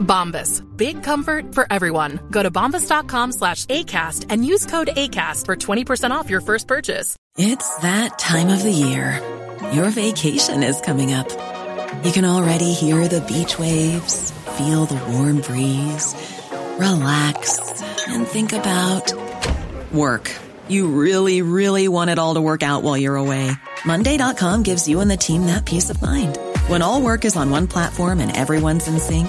Bombas. Big comfort for everyone. Go to bombas.com slash ACAST and use code ACAST for 20% off your first purchase. It's that time of the year. Your vacation is coming up. You can already hear the beach waves, feel the warm breeze, relax, and think about work. You really, really want it all to work out while you're away. Monday.com gives you and the team that peace of mind. When all work is on one platform and everyone's in sync,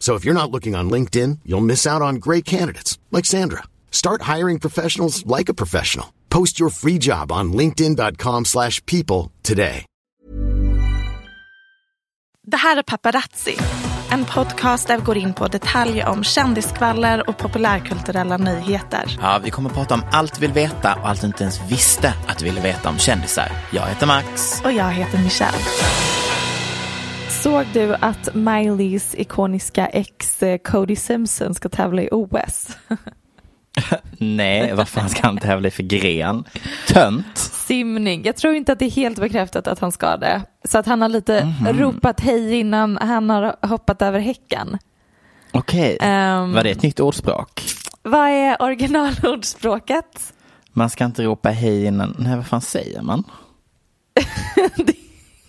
So if you're not looking on LinkedIn, you'll miss out on great candidates like Sandra. Start hiring professionals like a professional. Post your free job on linkedin.com/people today. Det här är Paparazzi, en podcast där vi går in på detaljer om kändiskvaller och populärkulturella nyheter. Ja, vi kommer att prata om allt du vill veta och allt du inte ens visste att du ville veta om kändisar. Jag heter Max. Och jag heter Michelle. Såg du att Mileys ikoniska ex eh, Cody Simpson ska tävla i OS? Nej, vad fan ska han tävla i för gren? Tönt? Simning. Jag tror inte att det är helt bekräftat att han ska det. Så att han har lite ropat hej innan han har hoppat över häcken. Okej, Ehm. var det ett nytt ordspråk? Vad är originalordspråket? Man ska inte ropa hej innan, nej vad fan säger man?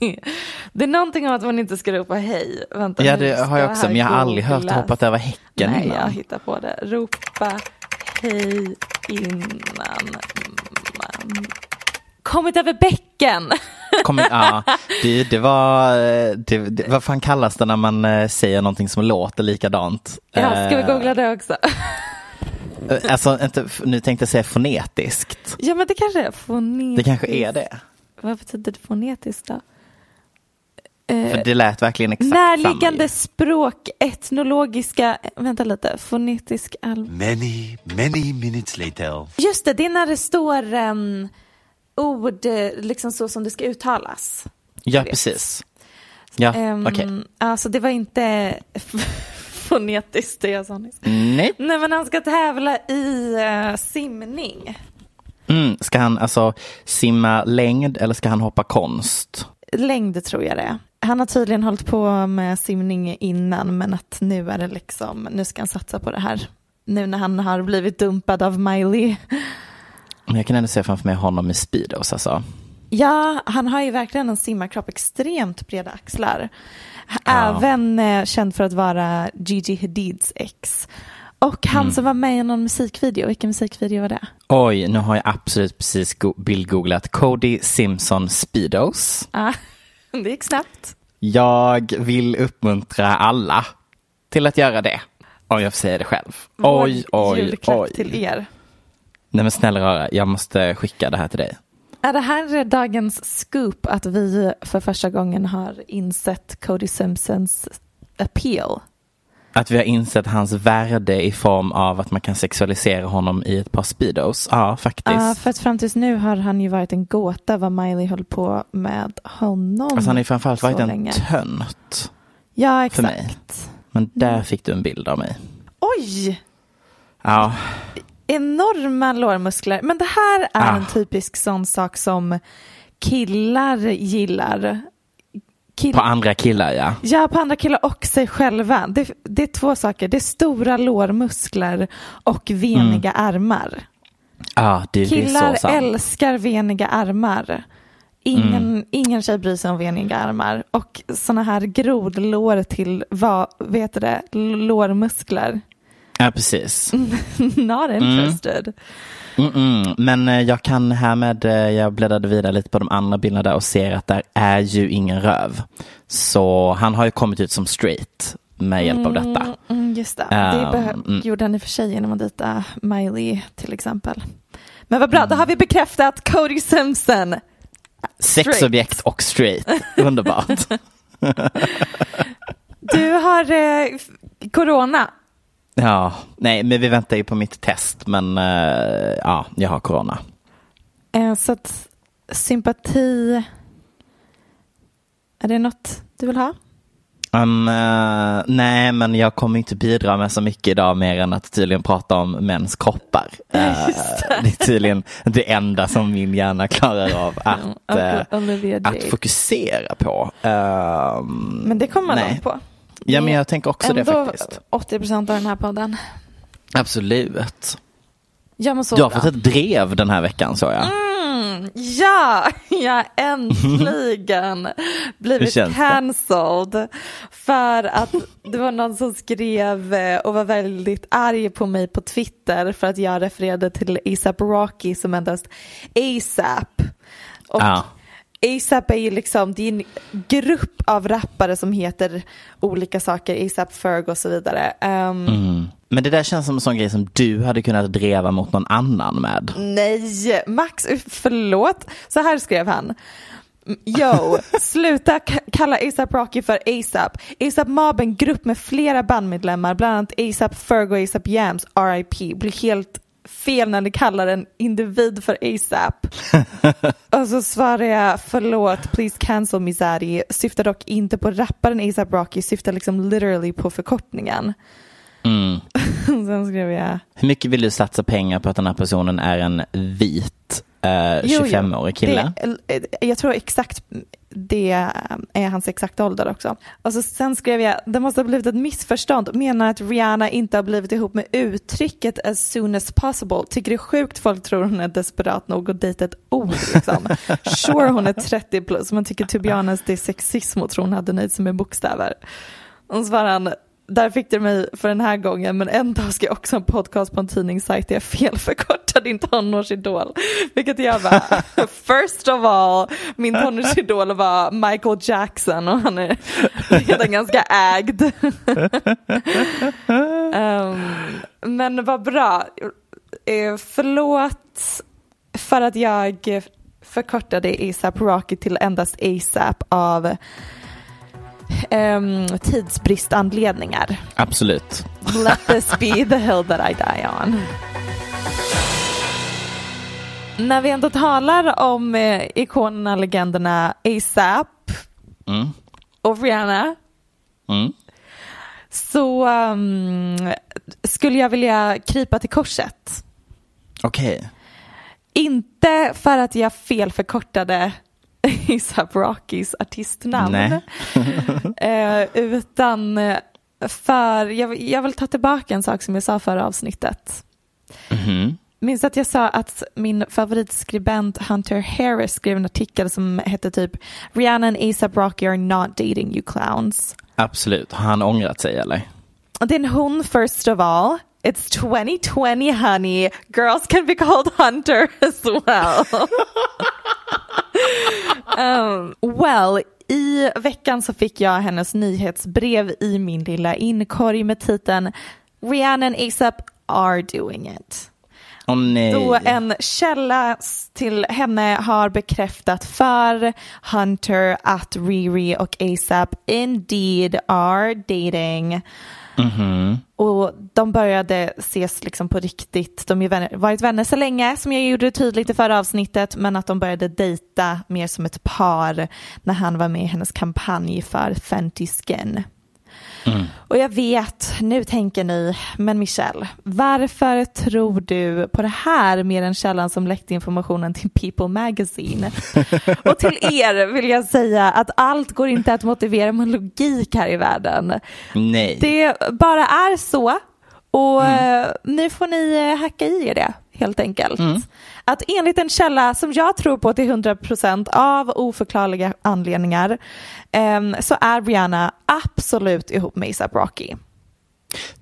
Det är någonting om att man inte ska ropa hej. Vänta, Ja det har jag också, men jag har aldrig hört googlas. hoppat över häcken Nej, innan. jag hittar på det. Ropa hej innan man kommit över bäcken. Kom, ja, det, det var, eh, det, det, vad fan kallas det när man eh, säger någonting som låter likadant? Ja, ska vi Eh, googla det också? Alltså, inte, nu tänkte jag säga fonetiskt. Ja, men det kanske är fonetiskt. Det kanske är det. Vad betyder det fonetiskt då? För det lät verkligen exakt Närliggande samma. språk, etnologiska, vänta lite, fonetisk al... Many, many minutes later. Just det, det är när det står um, ord eh, liksom så som det ska uttalas. Ja, precis. Ja, Ehm, okej. Alltså det var inte fonetiskt det jag sa nyss. Nej. Nej men han ska tävla i eh, simning. Mm, ska han alltså simma längd eller ska han hoppa konst? Längd tror jag det är. Han har tydligen hållit på med simning innan men att nu är det liksom, nu ska han satsa på det här. Nu när han har blivit dumpad av Miley. Men jag kan ändå se framför mig honom i Speedos alltså. Ja, han har ju verkligen en simmarkropp, extremt breda axlar. Ja. Även eh, känd för att vara Gigi Hadids ex. Och han Mm. som var med i någon musikvideo, vilken musikvideo var det? Oj, nu har jag absolut precis go- bildgooglat Cody Simpson Speedos. Ah, det gick snabbt. Jag vill uppmuntra alla till att göra det. Om jag får säga det själv. Vår Oj, oj, julklapp oj. till er. Nej men snälla rara, jag måste skicka det här till dig. Är det här dagens scoop att vi för första gången har insett Cody Simpsons appeal? Att vi har insett hans värde i form av att man kan sexualisera honom i ett par Speedos. Ja, faktiskt. Ja, för att fram tills nu har han ju varit en gåta vad Miley höll på med honom. Alltså han har ju framförallt varit en länge. tönt. Ja, för mig. exakt. Men där fick du en bild av mig. Oj! Ja, Enorma lårmuskler. Men det här är Ah. en typisk sån sak som killar gillar. Kill- på andra killar ja. Ja, på andra killar och sig själva. Det, det är två saker. Det är stora lårmuskler och veniga armar. Ja, det, det är Killar älskar veniga armar. Ingen, ingen tjej bryr sig om veniga armar. Och såna här grodlår till vad vet du det, lårmuskler. Ja, precis. Not interested. Mm -mm. Men eh, jag kan härmed, eh, jag bläddrade vidare lite på de andra bilderna där och ser att där är ju ingen röv. Så han har ju kommit ut som straight med hjälp av detta. Mm, mm, just det, det Um, mm. gjorde han i och för sig genom att dejta Miley till exempel. Men vad bra, Mm. då har vi bekräftat Cody Simpson. Sexobjekt och straight. Underbart. Du har eh, corona. Ja, nej, men vi väntar ju på mitt test, men eh, ja, jag har corona. Eh, så att sympati, är det något du vill ha? Um, eh, nej, men jag kommer inte bidra med så mycket idag mer än att tydligen prata om mäns kroppar. Eh, det. är tydligen det enda som min hjärna klarar av att, eh, att fokusera på. Ehm, Men det kommer man nej. på. Ja, men jag tänker också det Ändå faktiskt. 80 procent av den här podden. Absolut. Ja, men så Du har fått ett drev den här veckan så jag. Mm, ja, jag har äntligen blivit känns det? cancelled. För att det var någon som skrev eh, och var väldigt arg på mig på Twitter för att jag refererade till ASAP Rocky som endast ASAP. Och Ja. ASAP är ju liksom, det är en grupp av rappare som heter olika saker, ASAP Ferg och så vidare. Ehm, Mm. Men det där känns som en sån grej som du hade kunnat dreva mot någon annan med. Nej, Max, förlåt. Så här skrev han. Yo, sluta kalla ASAP Rocky för ASAP. ASAP Mob en grupp med flera bandmedlemmar, bland annat ASAP Ferg och ASAP Yams, RIP. Blir helt fel när ni kallar en individ för ASAP. och så svarar jag, förlåt, please cancel me Zaddy. Syftar dock inte på rapparen ASAP Rocky, syftar liksom literally på förkortningen. Mm. Sen skrev jag, Hur mycket vill du satsa pengar på att den här personen är en vit eh, Jo, jo. 25-årig kille? Det, jag tror exakt det är hans exakta ålder också. Och så sen skrev jag, det måste ha blivit ett missförstånd, menar att Rihanna inte har blivit ihop med uttrycket as soon as possible. Tycker det är sjukt folk tror hon är desperat nog att dejta ett ord liksom. Sure hon är 30 plus, men tycker to be honest det är sexism och tror hon hade nöjt sig med bokstäver. Och så svarar han, där fick du mig för den här gången, men en dag ska jag också ha en podcast på en tidningssajt där jag felförkortar din tonårsidol. Vilket jag bara, first of all, min tonårsidol var Michael Jackson och han är redan ganska ägd. um, men vad bra. Eh, förlåt för att jag förkortade ASAP Rocky till endast ASAP av um, tidsbristanledningar. Absolut. Let this be the hill that I die on. När vi ändå talar om eh, ikonerna, legenderna ASAP Mm. och Rihanna Mm. så um, skulle jag vilja krypa till korset. Okej. Inte för att jag felförkortade ASAP Rockys artistnamn. Eh, utan för, jag, jag vill ta tillbaka en sak som jag sa förra avsnittet. Mhm. Minns att jag sa att min favoritskribent Hunter Harris skrev en artikel som hette typ Rihanna and ASAP Rocky are not dating you clowns. Absolut. Har han ångrat sig eller? Det är en hon first of all. It's 2020 honey. Girls can be called Hunter as well. um, well, i veckan så fick jag hennes nyhetsbrev i min lilla inkorg med titeln Rihanna and ASAP are doing it. Åh nej. Då en källa till henne har bekräftat för Hunter att Riri och ASAP indeed are dating. Mhm. Och de började ses liksom på riktigt. De har vänner, varit vänner så länge som jag gjorde tydligt i förra avsnittet men att de började dejta mer som ett par när han var med i hennes kampanj för Fenty Skin. Och jag vet, nu tänker ni, men Michelle, varför tror du på det här mer än källan som läckte informationen till People Magazine? Och till er vill jag säga att allt går inte att motivera med logik här i världen. Nej. Det bara är så. Och eh, nu får ni eh, hacka i er det helt enkelt. Att enligt en källa som jag tror på till 100% av oförklarliga anledningar em, så är Rihanna absolut ihop med ASAP Rocky.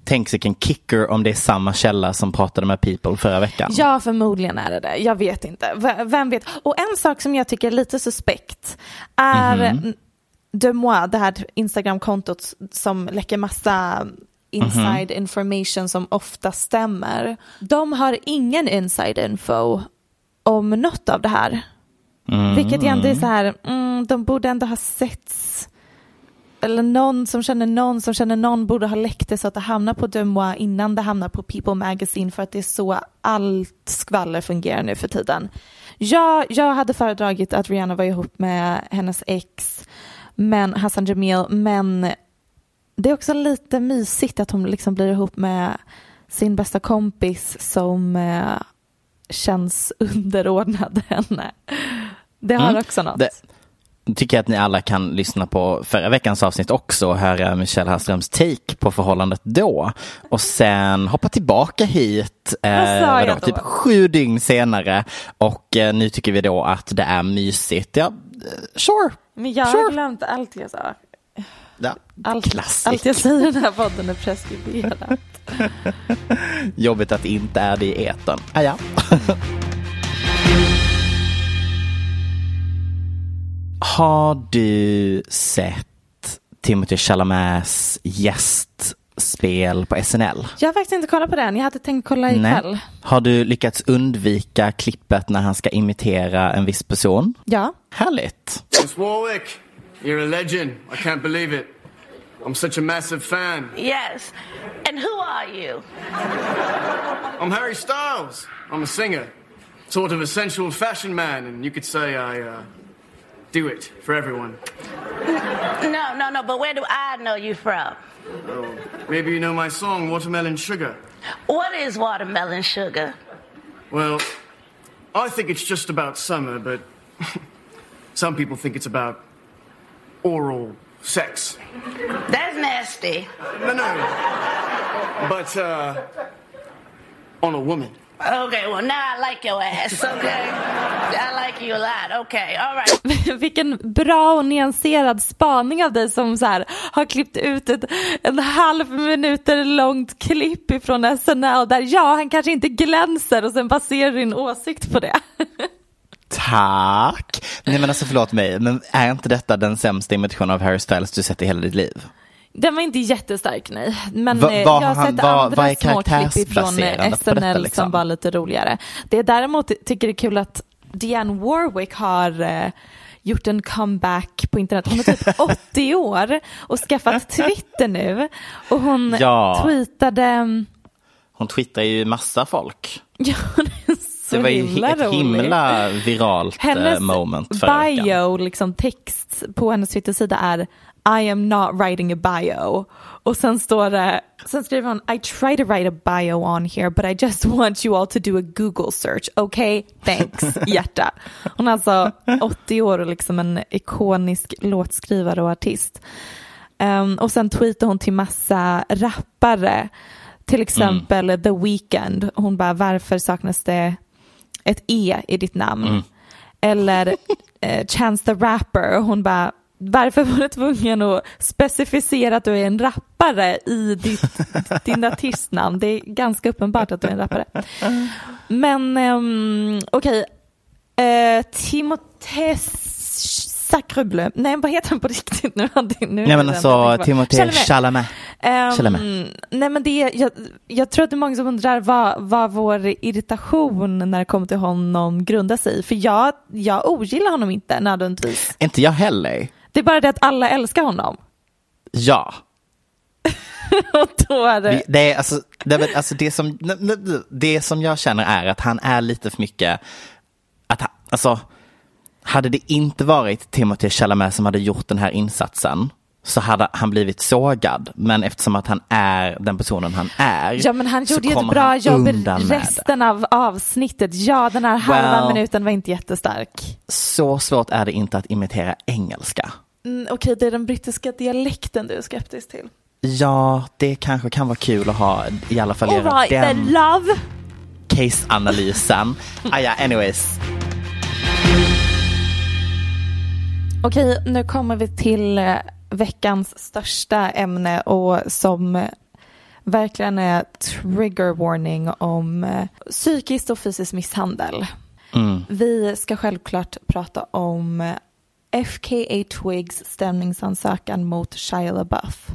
Tänk vilken kicker om det är samma källa som pratade med People förra veckan. Ja, förmodligen är det det. Jag vet inte. V- vem vet? Och en sak som jag tycker är lite suspekt är Mhm. De Moi, det här Instagram-kontot som läcker massa inside information som ofta stämmer. De har ingen inside info om något av det här. Vilket ändå är så här, mm, de borde ändå ha setts. Eller någon som känner någon som känner någon borde ha läckt det så att det hamnar på De Moi innan det hamnar på People Magazine för att det är så allt skvaller fungerar nu för tiden. Jag, jag hade föredragit att Rihanna var ihop med hennes ex, men Hassan Jamil, men det är också lite mysigt att hon liksom blir ihop med sin bästa kompis som eh, känns underordnad henne. Det har Mm. också något. Det tycker jag att ni alla kan lyssna på förra veckans avsnitt också och höra Michelle Hallströms take på förhållandet då. Och sen hoppa tillbaka hit eh, vadå, då? typ sju dygn senare och eh, nu tycker vi då att det är mysigt. Ja, eh, sure. Men jag Sure. har glömt allt jag sa. Ja, Allt, allt jag säger i den här podden är preskriberat. jobbigt att inte är det i etern. Ah, ja. Har du sett Timothy Chalamets gästspel på SNL? Jag har faktiskt inte kollat på den. Jag hade tänkt kolla ikväll. Har du lyckats undvika klippet när han ska imitera en viss person? Ja. Härligt. Miss Warwick, you're a legend. I can't believe it. I'm such a massive fan. Yes. And who are you? I'm Harry Styles. I'm a singer, sort of a sensual fashion man, and you could say I uh, do it for everyone. No, no, no, but where do I know you from? Oh, maybe you know my song, Watermelon Sugar. What is watermelon sugar? Well, I think it's just about summer, but some people think it's about oral sex. That's nasty. No, no. But, uh, on a woman. Okay, well, now I like your ass, okay? I like you a lot. Okay, all right. Vilken bra och nyanserad spaning av dig som så här, har klippt ut ett en halv minuter långt klipp ifrån SNL där ja, han kanske inte glänser och sen baserar din åsikt på det. Tack. Nej men alltså förlåt mig, men är inte detta den sämsta imitationen av Harry Styles du sett i hela ditt liv? Den var inte jättestark nej. Men Va- eh, vad jag har sett andra är små klipp ifrån eh, SNL detta, liksom? som var lite roligare. Det jag däremot tycker är kul att Diane Warwick har eh, gjort en comeback på internet. Hon är typ 80 år och skaffat Twitter nu. Och hon Ja. tweetade, Hon twittrar ju massa folk. ja hon är så Det var ju himla ett rolig. himla viralt eh, Hennes moment förra veckan. bio, liksom text på hennes Twitter-sida är I am not writing a bio. Och sen står det, sen skriver hon I try to write a bio on here but I just want you all to do a Google search. Okay, thanks, hjärta. Hon är alltså 80 år och liksom en ikonisk låtskrivare och artist. Ehm, och sen tweetar hon till massa rappare, till exempel The Weeknd. Hon bara varför saknas det ett E i ditt namn? Eller eh, Chance the Rapper. Och hon bara, varför var du tvungen att specificera att du är en rappare i ditt, din artistnamn? Det är ganska uppenbart att du är en rappare. Men um, okej, okay. Timothée Sacrebleu. Nej, vad heter han på riktigt nu? nu Nej men alltså Timothée Chalamet. Ehm, Chalamet. nej men det, jag, jag tror att det är många som undrar vad, vad vår irritation när det kommer till honom grundar sig i. För jag, jag ogillar honom inte nödvändigtvis. Inte jag heller. Det är bara det att alla älskar honom. Ja. Är det... Det, är, alltså, det, är- alltså, det, som, det som jag känner är att han är lite för mycket, att han, alltså, hade det inte varit Timothée Chalamet som hade gjort den här insatsen så hade han blivit sågad. Men eftersom att han är den personen han är Ja men han gjorde ju ett bra jobb resten av avsnittet. Ja den här halva Well. minuten var inte jättestark. Så svårt är det inte att imitera engelska. Mm, Okej det är den brittiska dialekten du är skeptisk till. Ja, det kanske kan vara kul att ha i alla fall Alright then den love. case-analysen. ah, ja, anyways. Okej, nu kommer vi till eh, veckans största ämne och som verkligen är trigger warning om eh, psykisk och fysisk misshandel. Mm. Vi ska självklart prata om eh, FKA Twigs stämningsansökan mot Shia LaBeouf.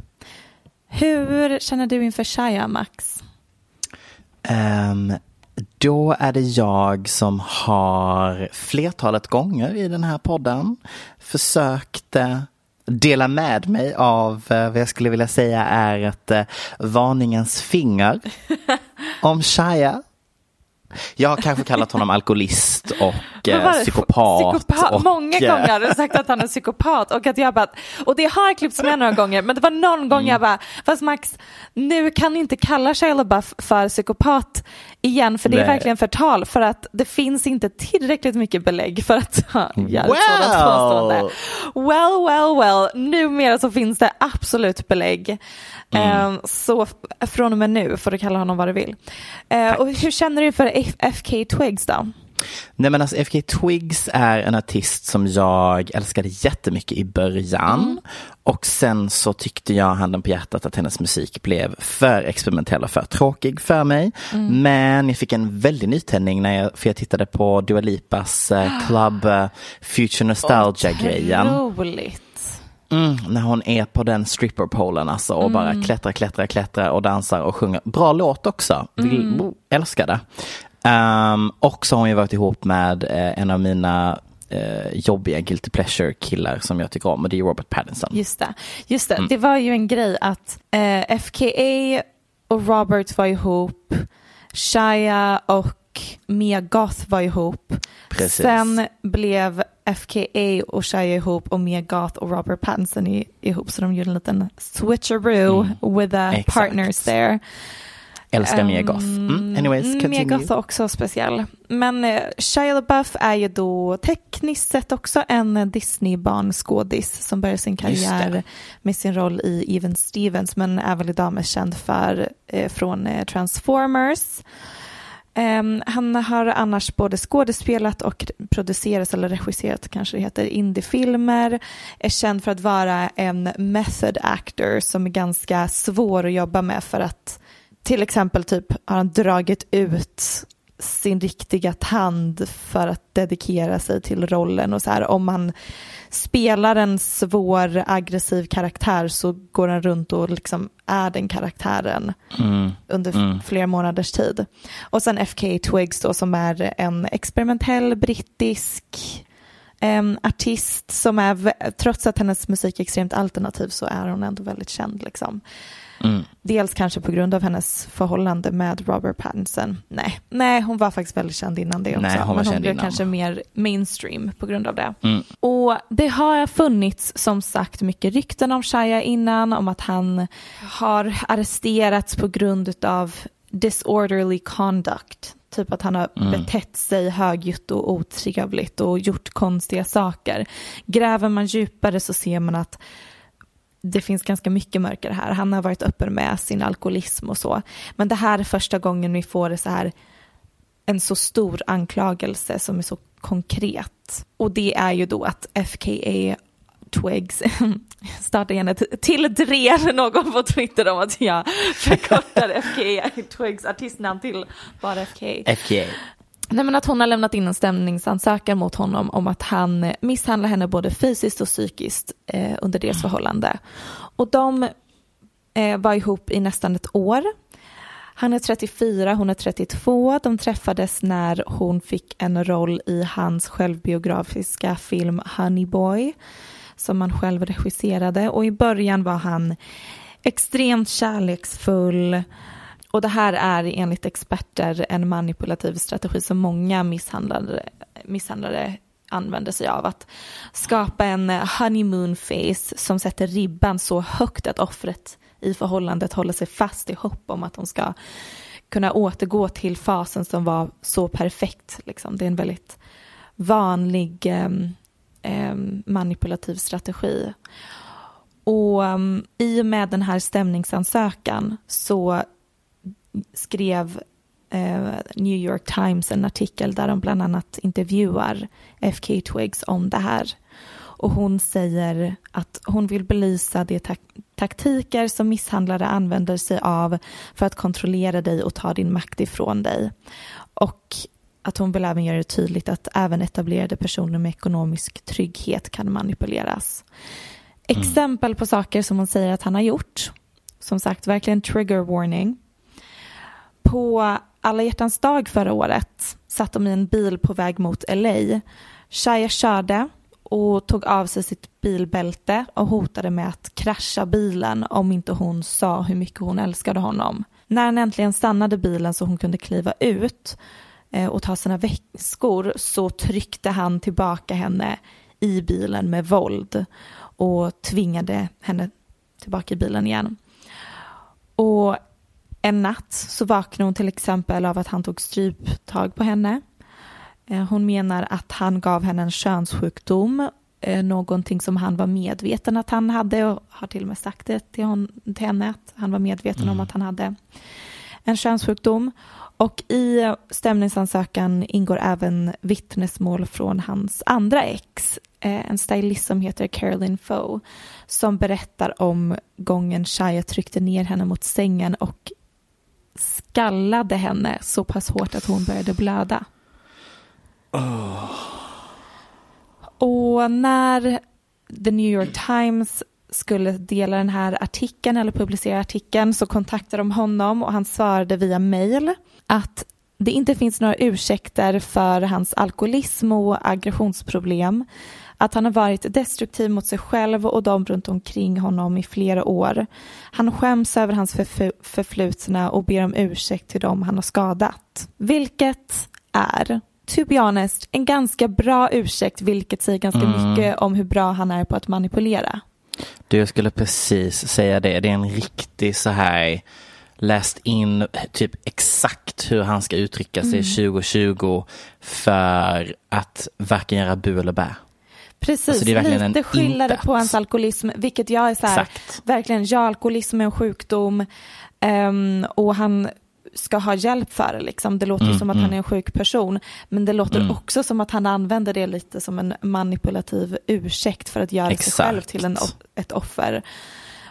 Hur känner du inför Shia, Max? Ehm, då är det jag som har flertalet gånger i den här podden försökt eh, dela med mig av eh, vad jag skulle vilja säga är ett eh, varningens finger om Shia. Jag har kanske kallat honom alkoholist och eh, psykopat. Psykopat. Och, Många gånger har du sagt att han är psykopat och att jag bara, och det har klippts med några gånger, men det var någon gång Mm. jag bara, fast Max, nu kan inte kalla Shia LaBeouf för psykopat igen, för det är Nej. verkligen förtal, för att det finns inte tillräckligt mycket belägg för att göra Well. sådant påstående. Well, well, well, numera så finns det absolut belägg. Mm. Eh, så från och med nu får du kalla honom vad du vill. Eh, och hur känner du för FK Twigs då? Nej men alltså FK Twigs är en artist som jag älskade jättemycket i början. Mm. Och sen så tyckte jag handen på hjärtat att hennes musik blev för experimentell och för tråkig för mig. Mm. Men jag fick en väldig nytändning när jag, för jag tittade på Dua Lipas eh, Club eh, Future Nostalgia-grejen. Roligt. Mm, när hon är på den stripperpolen alltså och bara Mm. klättrar, klättrar, klättrar och dansar och sjunger. Bra låt också. Vill, Mm. oh, älskar det. Um, och så har hon ju varit ihop med eh, en av mina eh, jobbiga guilty pleasure killar som jag tycker om och det är Robert Pattinson. Just det. Just det. Mm. det var ju en grej att eh, FKA och Robert var ihop, Shia och Mia Goth var ihop. Precis. Sen blev FKA och Shia ihop och Mia Goth och Robert Pattinson ihop så de gjorde en liten switcheroo with the Exakt. partners there. Älskar Mia Goth. Mm, anyways, Mm, Mia continue. Goth är också speciell. Men eh, Shia LaBeouf är ju då tekniskt sett också en Disney-barnskådis som började sin karriär med sin roll i Even Stevens men är väl idag mest känd för, eh, från eh, Transformers. Ehm, han har annars både skådespelat och producerat eller regisserat kanske det heter indiefilmer. Är känd för att vara en method actor som är ganska svår att jobba med för att till exempel typ har han dragit ut sin riktiga tand för att dedikera sig till rollen och så här om man spelar en svår aggressiv karaktär så går han runt och liksom är den karaktären Mm. under Mm. flera månaders tid. Och sen FK Twigs då som är en experimentell brittisk em, artist som är, trots att hennes musik är extremt alternativ så är hon ändå väldigt känd liksom. Mm. Dels kanske på grund av hennes förhållande med Robert Pattinson. Nej, nej hon var faktiskt väldigt känd innan det också. Nej, hon men hon blev innan. kanske mer mainstream på grund av det. Mm. Och det har funnits som sagt mycket rykten om Shia innan, om att han har arresterats på grund av disorderly conduct. Typ att han har Mm. betett sig högljutt och otrevligt och gjort konstiga saker. Gräver man djupare så ser man att det finns ganska mycket mörker här. Han har varit öppen med sin alkoholism och så. Men det här är första gången vi får det så här en så stor anklagelse som är så konkret. Och det är ju då att FKA Twigs starta igen ett till drev någon på Twitter om att jag förkortar FKA Twigs artistnamn till bara FKA. FKA. Nej, men att hon har lämnat in en stämningsansökan mot honom om att han misshandlar henne både fysiskt och psykiskt eh, under deras förhållande. Och de eh, var ihop i nästan ett år. Han är 34, hon är 32. De träffades när hon fick en roll i hans självbiografiska film Honey Boy som han själv regisserade och i början var han extremt kärleksfull och det här är enligt experter en manipulativ strategi som många misshandlare, misshandlare använder sig av. Att skapa en eh, honeymoon face som sätter ribban så högt att offret i förhållandet håller sig fast i hopp om att de ska kunna återgå till fasen som var så perfekt. Liksom. Det är en väldigt vanlig em, manipulativ strategi. Och um, i och med den här stämningsansökan så skrev eh, New York Times en artikel där de bland annat intervjuar FK Twigs om det här. Och hon säger att hon vill belysa det, tak- taktiker som misshandlare använder sig av för att kontrollera dig och ta din makt ifrån dig. Och att hon vill även göra det tydligt att även etablerade personer med ekonomisk trygghet kan manipuleras. Mm. Exempel på saker som hon säger att han har gjort. Som sagt, verkligen trigger warning. På alla hjärtans dag förra året satt de i en bil på väg mot LA. Shia körde och tog av sig sitt bilbälte och hotade med att krascha bilen om inte hon sa hur mycket hon älskade honom. När han äntligen stannade bilen så hon kunde kliva ut eh, och ta sina väskor så tryckte han tillbaka henne i bilen med våld och tvingade henne tillbaka i bilen igen. Och en natt så vaknade hon till exempel av att han tog stryptag på henne. Eh, Hon menar att han gav henne en könssjukdom, eh, någonting som han var medveten att han hade och har till och med sagt det till, hon, till henne att han var medveten om att han hade en könssjukdom. Och i stämningsansökan ingår även vittnesmål från hans andra ex, eh, en stylist som heter Carolyn Foe, som berättar om gången Shia tryckte ner henne mot sängen och skallade henne så pass hårt att hon började blöda. Och när The New York Times skulle dela den här artikeln eller publicera artikeln så kontaktade de honom och han svarade via mail att det inte finns några ursäkter för hans alkoholism och aggressionsproblem. Att han har varit destruktiv mot sig själv och de runt omkring honom i flera år. Han skäms över hans förf- förflutna och ber om ursäkt till dem han har skadat. Vilket är, to be honest, en ganska bra ursäkt vilket säger ganska Mm. mycket om hur bra han är på att manipulera. Du, jag skulle precis säga det. Det är en riktig så här läst in typ exakt hur han ska uttrycka sig Mm. 2020 för att varken göra bu eller bä. Precis, Alltså, det är verkligen lite intet. på hans alkoholism, vilket jag är så här, Exakt. verkligen, ja, alkoholism är en sjukdom ehm, och han ska ha hjälp för det. Liksom. Det låter Mm, som att mm. han är en sjuk person, men det låter Mm. också som att han använder det lite som en manipulativ ursäkt för att göra sig Exakt. själv till en, ett offer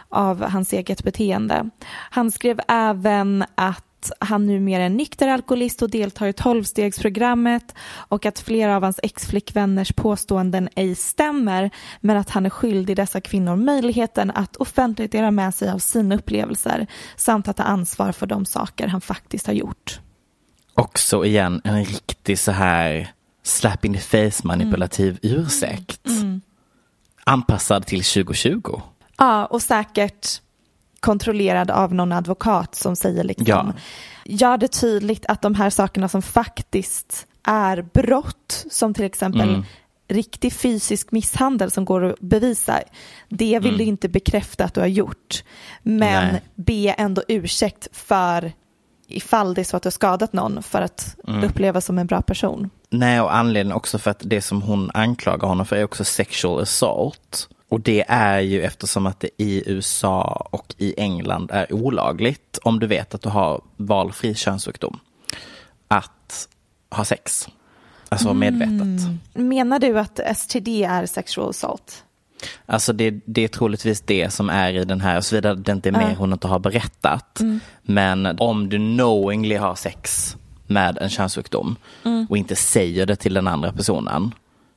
av hans eget beteende. Han skrev även att han numera är nykter alkoholist och deltar i tolvstegsprogrammet och att flera av hans ex-flickvänners påståenden ej stämmer men att han är skyldig dessa kvinnor möjligheten att offentligt dela med sig av sina upplevelser samt att ta ansvar för de saker han faktiskt har gjort. Också igen en riktig så här slap in the face manipulativ ursäkt. Mm. Anpassad till 2020. Ja, och säkert kontrollerad av någon advokat som säger liksom, Ja. gör det tydligt att de här sakerna som faktiskt är brott, som till exempel Mm. riktig fysisk misshandel som går att bevisa, det vill Mm. du inte bekräfta att du har gjort. Men Nej. be ändå ursäkt för ifall det är så att du har skadat någon för att Mm. upplevas som en bra person. Nej, och anledningen också för att det som hon anklagar honom för är också sexual assault. Och det är ju eftersom att det i USA och i England är olagligt, om du vet att du har valfri könssjukdom, att ha sex. Alltså medvetet. Mm. Menar du att STD är sexual assault? Alltså det, det är troligtvis det som är i den här, såvida det inte är mer hon inte har berättat. Mm. Men om du knowingly har sex med en könssjukdom Mm. och inte säger det till den andra personen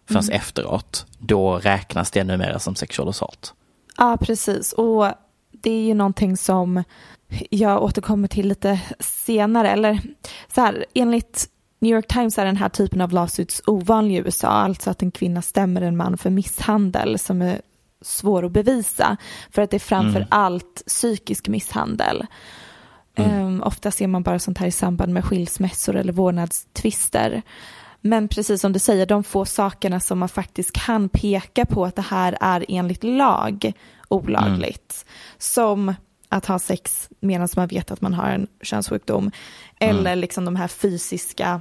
förrän Mm. efteråt, då räknas det numera som sexual assault. Ja, precis. Och det är ju någonting som jag återkommer till lite senare. Eller så här, enligt New York Times är den här typen av lawsuits ovanlig i USA. Alltså att en kvinna stämmer en man för misshandel som är svår att bevisa. För att det är framför Mm. allt psykisk misshandel. Um, ofta ser man bara sånt här i samband med skilsmässor eller vårdnadstvister. Men precis som du säger, de få sakerna som man faktiskt kan peka på att det här är enligt lag olagligt. Som att ha sex medan man vet att man har en könssjukdom. Eller liksom de här fysiska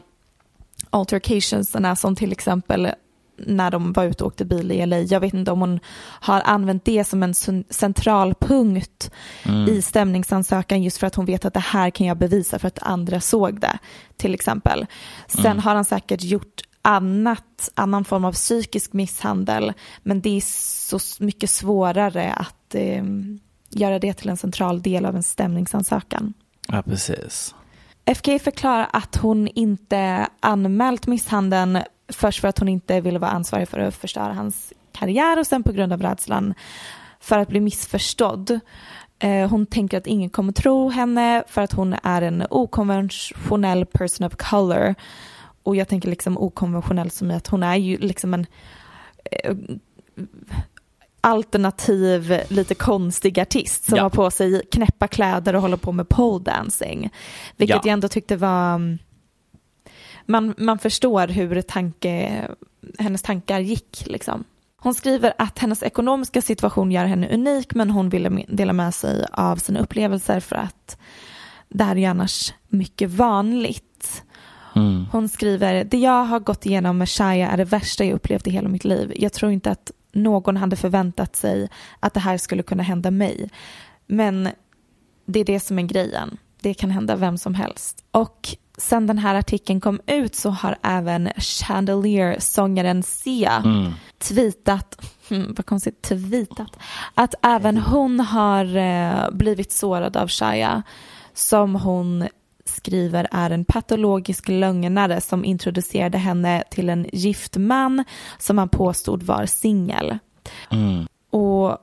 altercationsarna som till exempel när de var ute och åkte bil i LA. Jag vet inte om hon har använt det som en cen- central punkt Mm. i stämningsansökan just för att hon vet att det här kan jag bevisa för att andra såg det till exempel. Sen Mm. har han säkert gjort annat, annan form av psykisk misshandel men det är så mycket svårare att, eh, göra det till en central del av en stämningsansökan. Ja, precis. FK förklarar att hon inte anmält misshandeln först för att hon inte ville vara ansvarig för att förstöra hans karriär och sen på grund av rädslan för att bli missförstådd. Eh, hon tänker att ingen kommer tro henne för att hon är en okonventionell person of color. Och jag tänker liksom okonventionell som i att hon är ju liksom en eh, alternativ, lite konstig artist som Ja. har på sig knäppa kläder och håller på med pole dancing. Vilket Ja. jag ändå tyckte var... Man, man förstår hur tanke, hennes tankar gick. Liksom. Hon skriver att hennes ekonomiska situation gör henne unik men hon ville dela med sig av sina upplevelser för att det här är ju annars mycket vanligt. Mm. Hon skriver, det jag har gått igenom med Shia är det värsta jag upplevt i hela mitt liv. Jag tror inte att någon hade förväntat sig att det här skulle kunna hända mig. Men det är det som är grejen. Det kan hända vem som helst. Och sen den här artikeln kom ut så har även Chandelier-sångaren Sia Mm. tweetat, hmm, vad konstigt, tweetat, att även hon har eh, blivit sårad av Shia som hon skriver är en patologisk lögnare som introducerade henne till en gift man som han påstod var singel. Mm. Och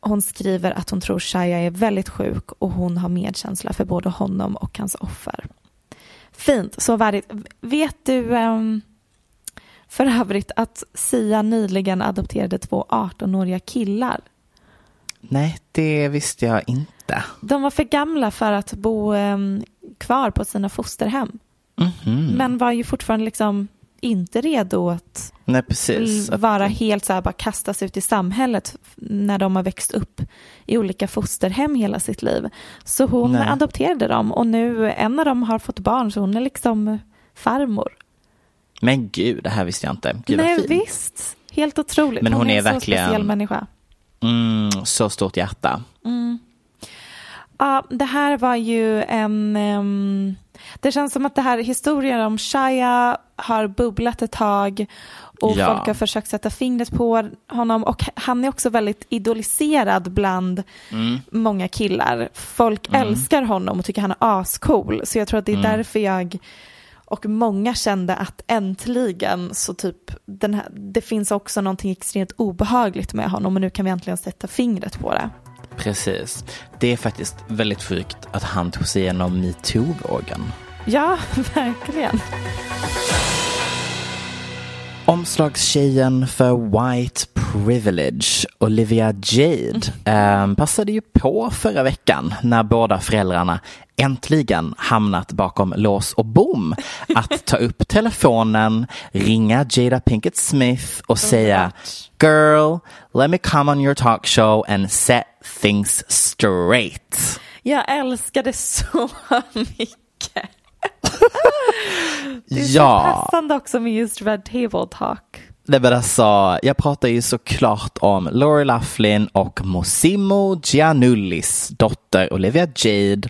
hon skriver att hon tror Shia är väldigt sjuk och hon har medkänsla för både honom och hans offer. Fint, så värdigt. Vet du ehm, för övrigt att Sia nyligen adopterade två 18-åriga killar? Nej, det visste jag inte. De var för gamla för att bo ehm, kvar på sina fosterhem. Mhm. Men var ju fortfarande liksom inte redo att Nej, vara helt så här bara kastas ut i samhället när de har växt upp i olika fosterhem hela sitt liv. Så hon Nej. adopterade dem och nu en av dem har fått barn så hon är liksom farmor. Men gud, det här visste jag inte. Gud Nej vad fint. visst, helt otroligt. Men hon är en så verkligen- speciell människa. Mm, så stort hjärta. Mm. Ja, det här var ju en... ehm, det känns som att det här historien om Shia har bubblat ett tag och Ja. folk har försökt sätta fingret på honom och han är också väldigt idoliserad bland Mm. många killar. Folk älskar honom och tycker han är ascool så jag tror att det är Mm. därför jag och många kände att äntligen så typ den här, det finns också någonting extremt obehagligt med honom och nu kan vi äntligen sätta fingret på det. Precis. Det är faktiskt väldigt sjukt att han tog sig igenom metoo-vågen. Ja, verkligen. Omslagstjejen för White Privilege, Olivia Jade, eh, passade ju på förra veckan när båda föräldrarna äntligen hamnat bakom lås och bom att ta upp telefonen, ringa Jada Pinkett Smith och säga Girl, let me come on your talk show and set things straight. Jag älskar det så mycket. Det är Ja. så passande också med just Red Table Talk. Nej men alltså, jag pratar ju såklart om Lori Laughlin och Mosimo Giannullis dotter Olivia Jade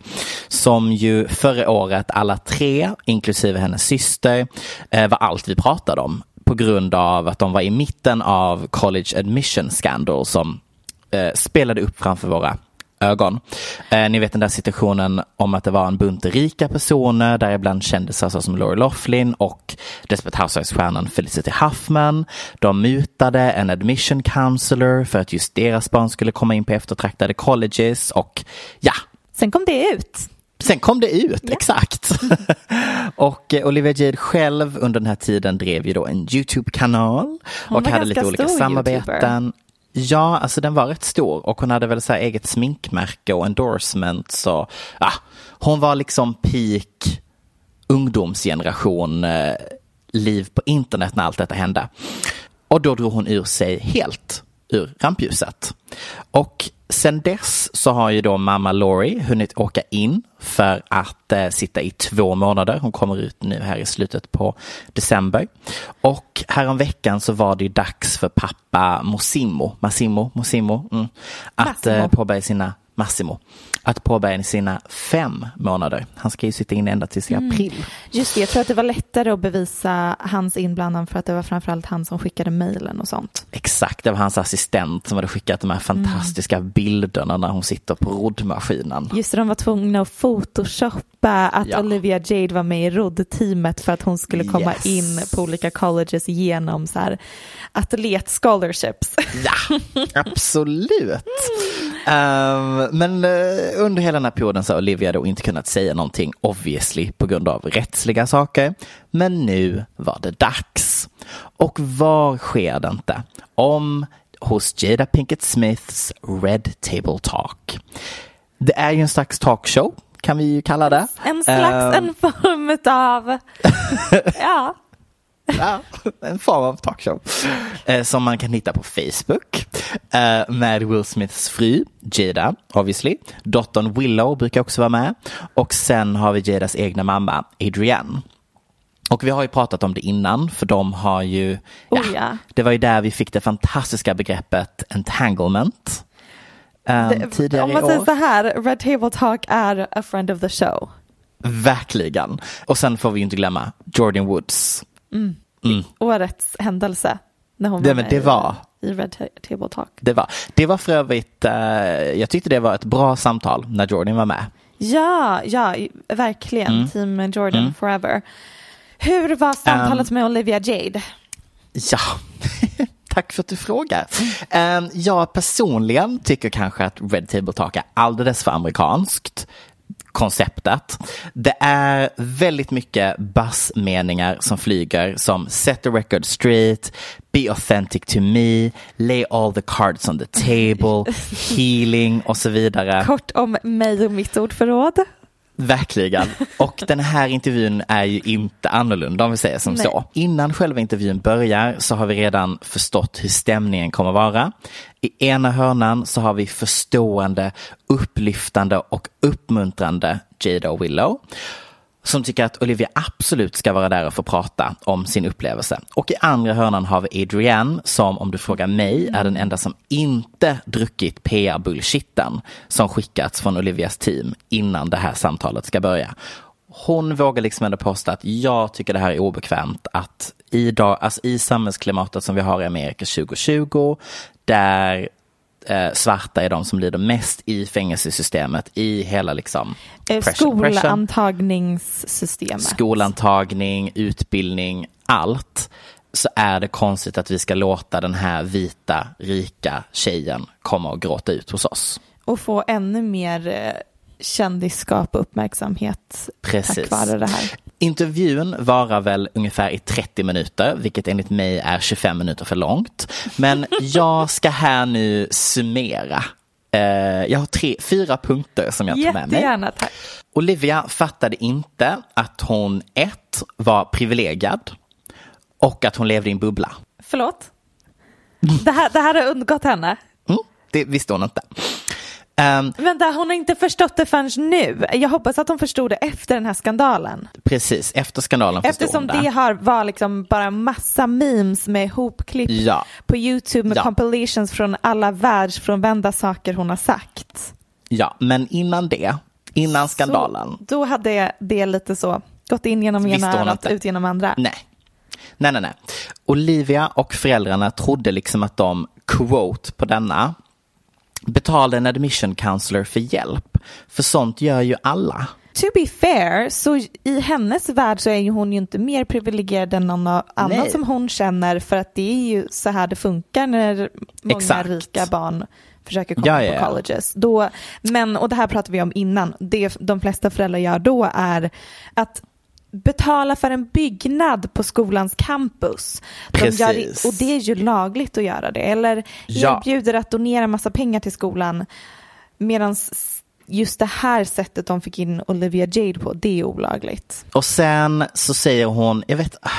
som ju förra året alla tre, inklusive hennes syster, eh, var allt vi pratade om på grund av att de var i mitten av college admission scandal som eh, spelade upp framför våra ögon. Eh, ni vet den där situationen om att det var en bunt rika personer, däribland kändisar som Lori Loughlin och Desperate Housewives-stjärnan Felicity Huffman. De mutade en admission counselor för att just deras barn skulle komma in på eftertraktade colleges och ja, Sen kom det ut. Sen kom det ut, exakt. och eh, Olivia Jade själv under den här tiden drev ju då en YouTube-kanal och hade lite olika samarbeten. YouTuber. Ja, alltså den var rätt stor och hon hade väl så här eget sminkmärke och endorsements Så, ah, hon var liksom peak ungdomsgeneration eh, liv på internet när allt detta hände. Och då drog hon ur sig helt ur rampljuset. Och sen dess så har ju då mamma Laurie hunnit åka in för att eh, sitta i två månader. Hon kommer ut nu här i slutet på december. Och häromveckan så var det ju dags för pappa Mosimo, Massimo, Mosimo, mm, att eh, påbörja sina Massimo att påbörja sina fem månader. Han ska ju sitta inne ända tills i Mm. april. Just det, jag tror att det var lättare att bevisa hans inblandning för att det var framförallt han som skickade mejlen och sånt. Exakt, det var hans assistent som hade skickat de här fantastiska bilderna när hon sitter på roddmaskinen. Just det, de var tvungna att photoshoppa att Ja. Olivia Jade var med i roddteamet för att hon skulle komma Yes. in på olika colleges genom så här atlet-scholarships. Ja, absolut. Ehm, men eh, under hela den här perioden så har Olivia då inte kunnat säga någonting obviously på grund av rättsliga saker. Men nu var det dags. Och var sker det inte? Om hos Jada Pinkett Smiths Red Table Talk. Det är ju en slags talkshow kan vi ju kalla det. En slags, Ehm, en form av, ja. En form av talkshow. Eh, som man kan hitta på Facebook. Eh, med Will Smiths fru, Jada, obviously. Dottern Willow brukar också vara med. Och sen har vi Jadas egna mamma, Adrienne. Och vi har ju pratat om det innan, för de har ju, ja, Oh, ja. det var ju där vi fick det fantastiska begreppet entanglement. eh, Det, tidigare om man säger år. så här, Red Table Talk är a friend of the show. Verkligen. Och sen får vi ju inte glömma Jordan Woods. Mm. Mm. Årets händelse. När hon Det- var det var- i Red Ta- Table Talk. Det var, det var för övrigt, eh, jag tyckte det var ett bra samtal när Jordan var med. Ja, ja, verkligen. Mm. Team Jordan Mm. forever. Hur var samtalet Um, med Olivia Jade? Ja, tack för att du frågar. Um, jag personligen tycker kanske att Red Table Talk är alldeles för amerikanskt konceptet. Det är väldigt mycket bassmeningar som flyger som set the record straight, be authentic to me, lay all the cards on the table, healing och så vidare. Kort om mig och mitt ordförråd. Verkligen. Och den här intervjun är ju inte annorlunda om vi säger som Nej. så. Innan själva intervjun börjar så har vi redan förstått hur stämningen kommer vara. I ena hörnan så har vi förstående, upplyftande och uppmuntrande Jada och Willow. Som tycker att Olivia absolut ska vara där och få prata om sin upplevelse. Och i andra hörnan har vi Adrienne som om du frågar mig är den enda som inte druckit PR-bullshitten som skickats från Olivias team innan det här samtalet ska börja. Hon vågar liksom ändå påstå att jag tycker det här är obekvämt att i, dag, alltså i samhällsklimatet som vi har i Amerika 2020 där eh, svarta är de som lider mest i fängelsesystemet i hela liksom Eh, pressure- Skolantagningssystemet. skolantagning, utbildning, allt så är det konstigt att vi ska låta den här vita, rika tjejen komma och gråta ut hos oss. Och få ännu mer eh, kändisskap och uppmärksamhet Precis. tack vare det här. Intervjun varar väl ungefär i 30 minuter, vilket enligt mig är 25 minuter för långt. Men jag ska här nu summera. Eh, jag har tre, fyra punkter som jag tar med mig. Jättegärna, tack. Olivia fattade inte att hon ett var privilegierad och att hon levde i en bubbla. Förlåt? Det här, det här har undgått henne. Mm, det visste hon inte. Ehm, Vänta, hon har inte förstått det förrän nu. Jag hoppas att hon förstod det efter den här skandalen. precis, efter skandalen förstod Eftersom hon det har var liksom bara massa memes med hopklipp Ja. på YouTube med Ja. compilations från alla världsfrånvända saker hon har sagt. Ja, men innan det, innan skandalen. Så, då hade det lite så gått in genom ena örat, ut genom andra. Nej. Nej, nej, nej. Olivia och föräldrarna trodde liksom att de, quote på denna, betalade en admission counselor för hjälp. För sånt gör ju alla. To be fair, så i hennes värld så är ju hon ju inte mer privilegierad än någon annan Nej. som hon känner för att det är ju så här det funkar när många Exakt. rika barn försöker komma Ja, ja, på ja. colleges. Då, men, och det här pratar vi om innan, det de flesta föräldrar gör då är att betala för en byggnad på skolans campus. De gör, och det är ju lagligt att göra det. Eller Ja. erbjuder att donera massa pengar till skolan medan just det här sättet de fick in Olivia Jade på, det är olagligt. Och sen så säger hon, jag vet, ah,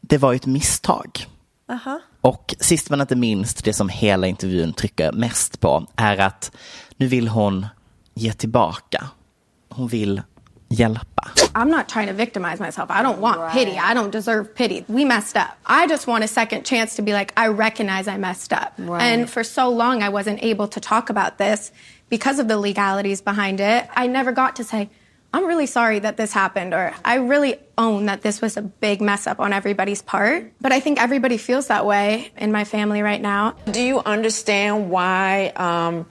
det var ju ett misstag. Aha. Och sist men inte minst, det som hela intervjun trycker mest på är att nu vill hon ge tillbaka. Hon vill hjälpa. I'm not trying to victimize myself. I don't want pity. I don't deserve pity. We messed up. I just want a second chance to be like, I recognize I messed up. Right. And for so long, I wasn't able to talk about this because of the legalities behind it. I never got to say, I'm really sorry that this happened, or I really own that this was a big mess up on everybody's part. But I think everybody feels that way in my family right now. Do you understand why um,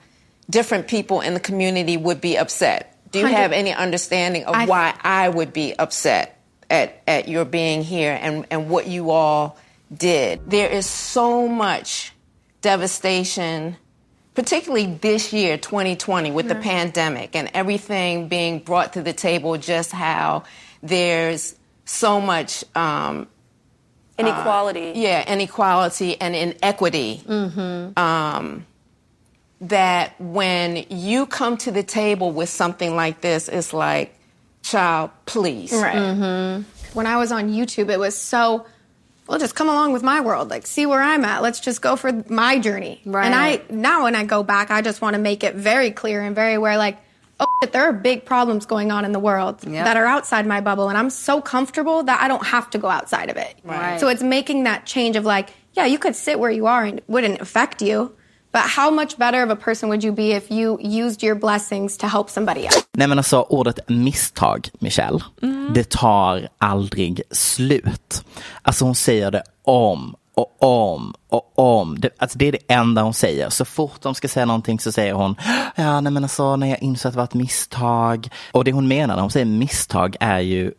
different people in the community would be upset? Do you have any understanding of I- why I would be upset at, at your being here and, and what you all did? There is so much devastation, particularly this year, 2020, with the pandemic and everything being brought to the table, just how there's so much um, Inequality. uh, yeah, inequality and inequity. Um, that when you come to the table with something like this, it's like, child, please. Right. Mm-hmm. When I was on YouTube, it was so, well, just come along with my world. Like, see where I'm at. Let's just go for my journey. Right. And I, now when I go back, I just want to make it very clear and very aware, like, oh, shit, there are big problems going on in the world Yep. that are outside my bubble. And I'm so comfortable that I don't have to go outside of it. Right. So it's making that change of like, yeah, you could sit where you are and it wouldn't affect you. But how much better of a person would you be if you used your blessings to help somebody else? Nej men alltså ordet misstag, Michelle, det tar aldrig slut. Alltså hon säger det om och om och om. Det, alltså det är det enda hon säger. Så fort de ska säga någonting så säger hon, ja nej men alltså när jag insåg att det var ett misstag. Och det hon menar när hon säger misstag är ju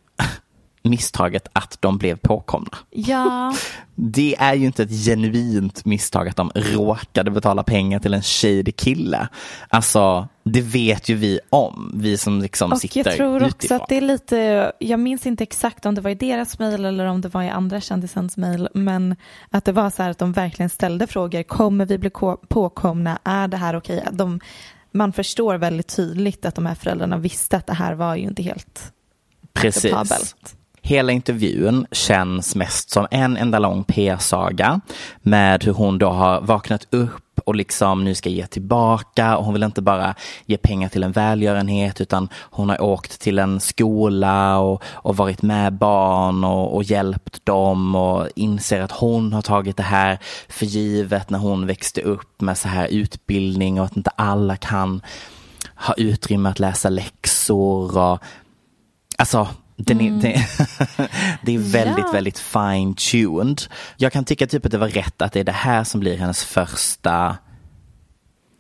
misstaget att de blev påkomna. Ja, Det är ju inte ett genuint misstag att de råkade betala pengar till en shady kille. Alltså, det vet ju vi om, vi som liksom och sitter jag tror också utifrån. att det är lite, jag minns inte exakt om det var i deras mejl eller om det var i andra kändisens mejl, men att det var så här att de verkligen ställde frågor, kommer vi bli ko- påkomna, är det här okej? De, man förstår väldigt tydligt att de här föräldrarna visste att det här var ju inte helt Precis. acceptabelt. Hela intervjun känns mest som en enda lång PR-saga med hur hon då har vaknat upp och liksom nu ska ge tillbaka och hon vill inte bara ge pengar till en välgörenhet utan hon har åkt till en skola och, och varit med barn och, och hjälpt dem och inser att hon har tagit det här för givet när hon växte upp med så här utbildning och att inte alla kan ha utrymme att läsa läxor och Alltså, den är, det, det är väldigt, Ja. väldigt fine-tuned. Jag kan tycka typ att det var rätt att det är det här som blir hennes första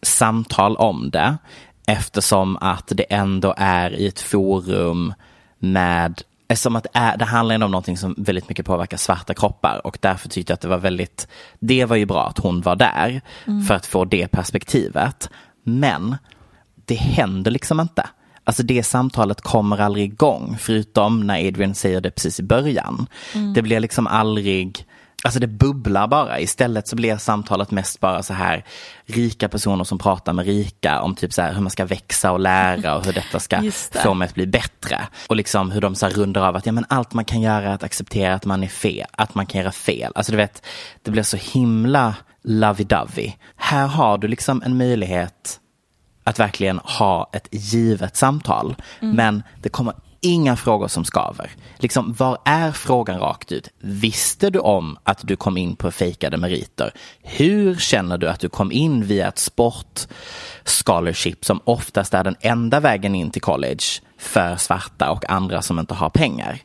samtal om det. Eftersom att det ändå är i ett forum med Eftersom att det, är, det handlar ändå om någonting som väldigt mycket påverkar svarta kroppar och därför tyckte jag att det var väldigt, det var ju bra att hon var där för att få det perspektivet. Men det händer liksom inte. Alltså det samtalet kommer aldrig igång, förutom när Adrian säger det precis i början. Det blir liksom aldrig, alltså det bubblar bara. Istället så blir samtalet mest bara så här rika personer som pratar med rika om typ så här hur man ska växa och lära och hur detta ska det. få mig att bli bättre. Och liksom hur de så här rundar av att ja, men allt man kan göra är att acceptera att man är fel, att man kan göra fel. Alltså du vet, det blir så himla lovey-dovey. Här har du liksom en möjlighet att verkligen ha ett givet samtal. Men det kommer inga frågor som skaver. Liksom, var är frågan rakt ut? Visste du om att du kom in på fejkade meriter? Hur känner du att du kom in via ett sport scholarship som oftast är den enda vägen in till college för svarta och andra som inte har pengar?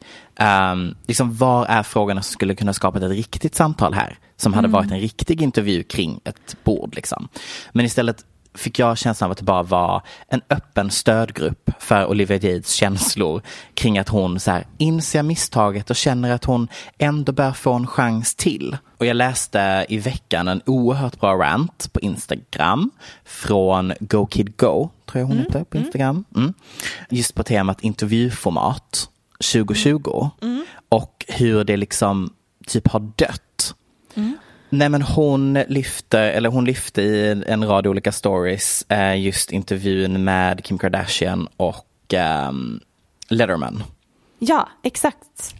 Um, liksom, var är frågorna som skulle kunna skapa ett riktigt samtal här? Som hade varit en riktig intervju kring ett bord. Liksom. Men istället fick jag känslan av att det bara var en öppen stödgrupp för Olivia Jades känslor kring att hon så här, inser misstaget och känner att hon ändå bör få en chans till. Och jag läste i veckan en oerhört bra rant på Instagram från Go Kid Go, tror jag hon heter på Instagram. Mm. Just på temat intervjuformat 2020 och hur det liksom typ har dött. Nej men hon lyfter, eller hon lyfte i en- rad olika stories eh, just intervjun med Kim Kardashian och ehm, Letterman. Ja, exakt.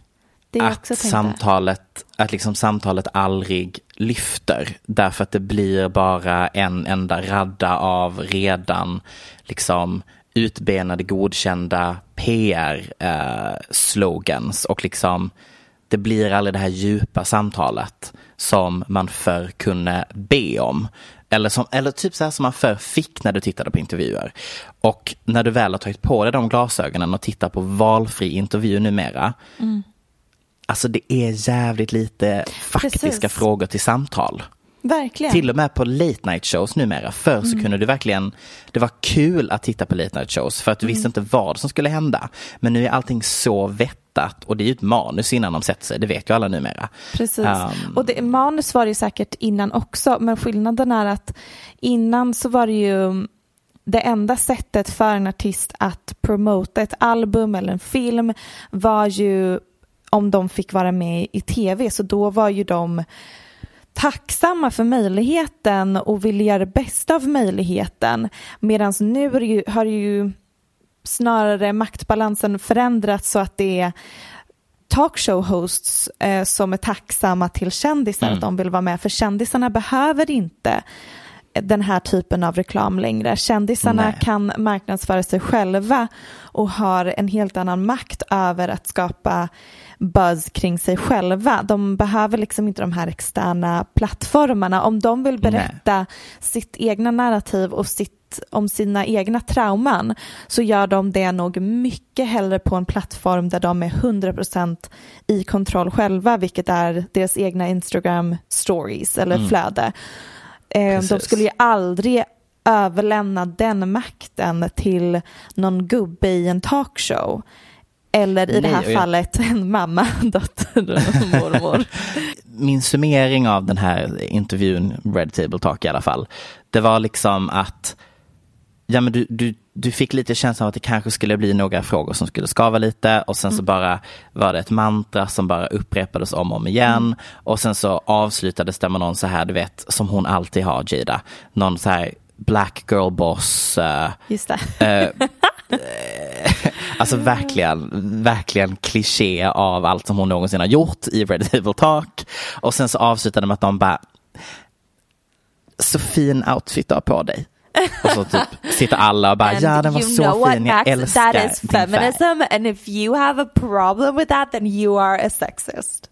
Det också Att tänkte. samtalet, att liksom samtalet aldrig lyfter därför att det blir bara en enda radda av redan liksom utbenade, godkända PR-slogans och liksom det blir aldrig det här djupa samtalet som man förr kunde be om. Eller, som, eller typ så här som man förr fick när du tittade på intervjuer. Och när du väl har tagit på dig de glasögonen och tittar på valfri intervju numera. Mm. Alltså det är jävligt lite faktiska Precis. frågor till samtal. Verkligen. Till och med på late night shows numera. Förr så Mm. kunde du verkligen, det var kul att titta på late night shows för att du Mm. visste inte vad som skulle hända. Men nu är allting så vettat och det är ju ett manus innan de sätter sig, det vet ju alla numera. Precis. Um, och det, manus var det ju säkert innan också, men skillnaden är att innan så var det ju det enda sättet för en artist att promota ett album eller en film var ju om de fick vara med i tv, så då var ju de tacksamma för möjligheten och ville göra det bästa av möjligheten. Medan nu ju, har ju snarare maktbalansen förändrats så att det är talkshow hosts eh, som är tacksamma till kändisar Mm. att de vill vara med. För kändisarna behöver inte den här typen av reklam längre. Kändisarna Nej. kan marknadsföra sig själva och har en helt annan makt över att skapa buzz kring sig själva. De behöver liksom inte de här externa plattformarna. Om de vill berätta sitt egna narrativ och sitt om sina egna trauman så gör de det nog mycket hellre på en plattform där de är 100% i kontroll själva vilket är deras egna Instagram stories eller Mm. flöde. Eh, de Precis. skulle ju aldrig överlämna den makten till någon gubbe i en talkshow. Eller i det Nej, här och jag- fallet en mamma, dotter och mormor. min summering av den här intervjun, Red Table Talk i alla fall, det var liksom att ja, men du, du, du fick lite känslan av att det kanske skulle bli några frågor som skulle skava lite och sen så bara var det ett mantra som bara upprepades om och om igen och sen så avslutades det med någon så här, du vet, som hon alltid har, Jada, någon så här black girl boss. eh, Just det. eh, Alltså verkligen, verkligen kliché av allt som hon någonsin har gjort i Red Evil Talk. Och sen så avslutade de med att de bara, så fin outfit du har på dig. Och så typ sitter alla och bara, And ja den var så fin, jag Max? älskar That is din färg. feminism and if you have a problem with that then you are a sexist.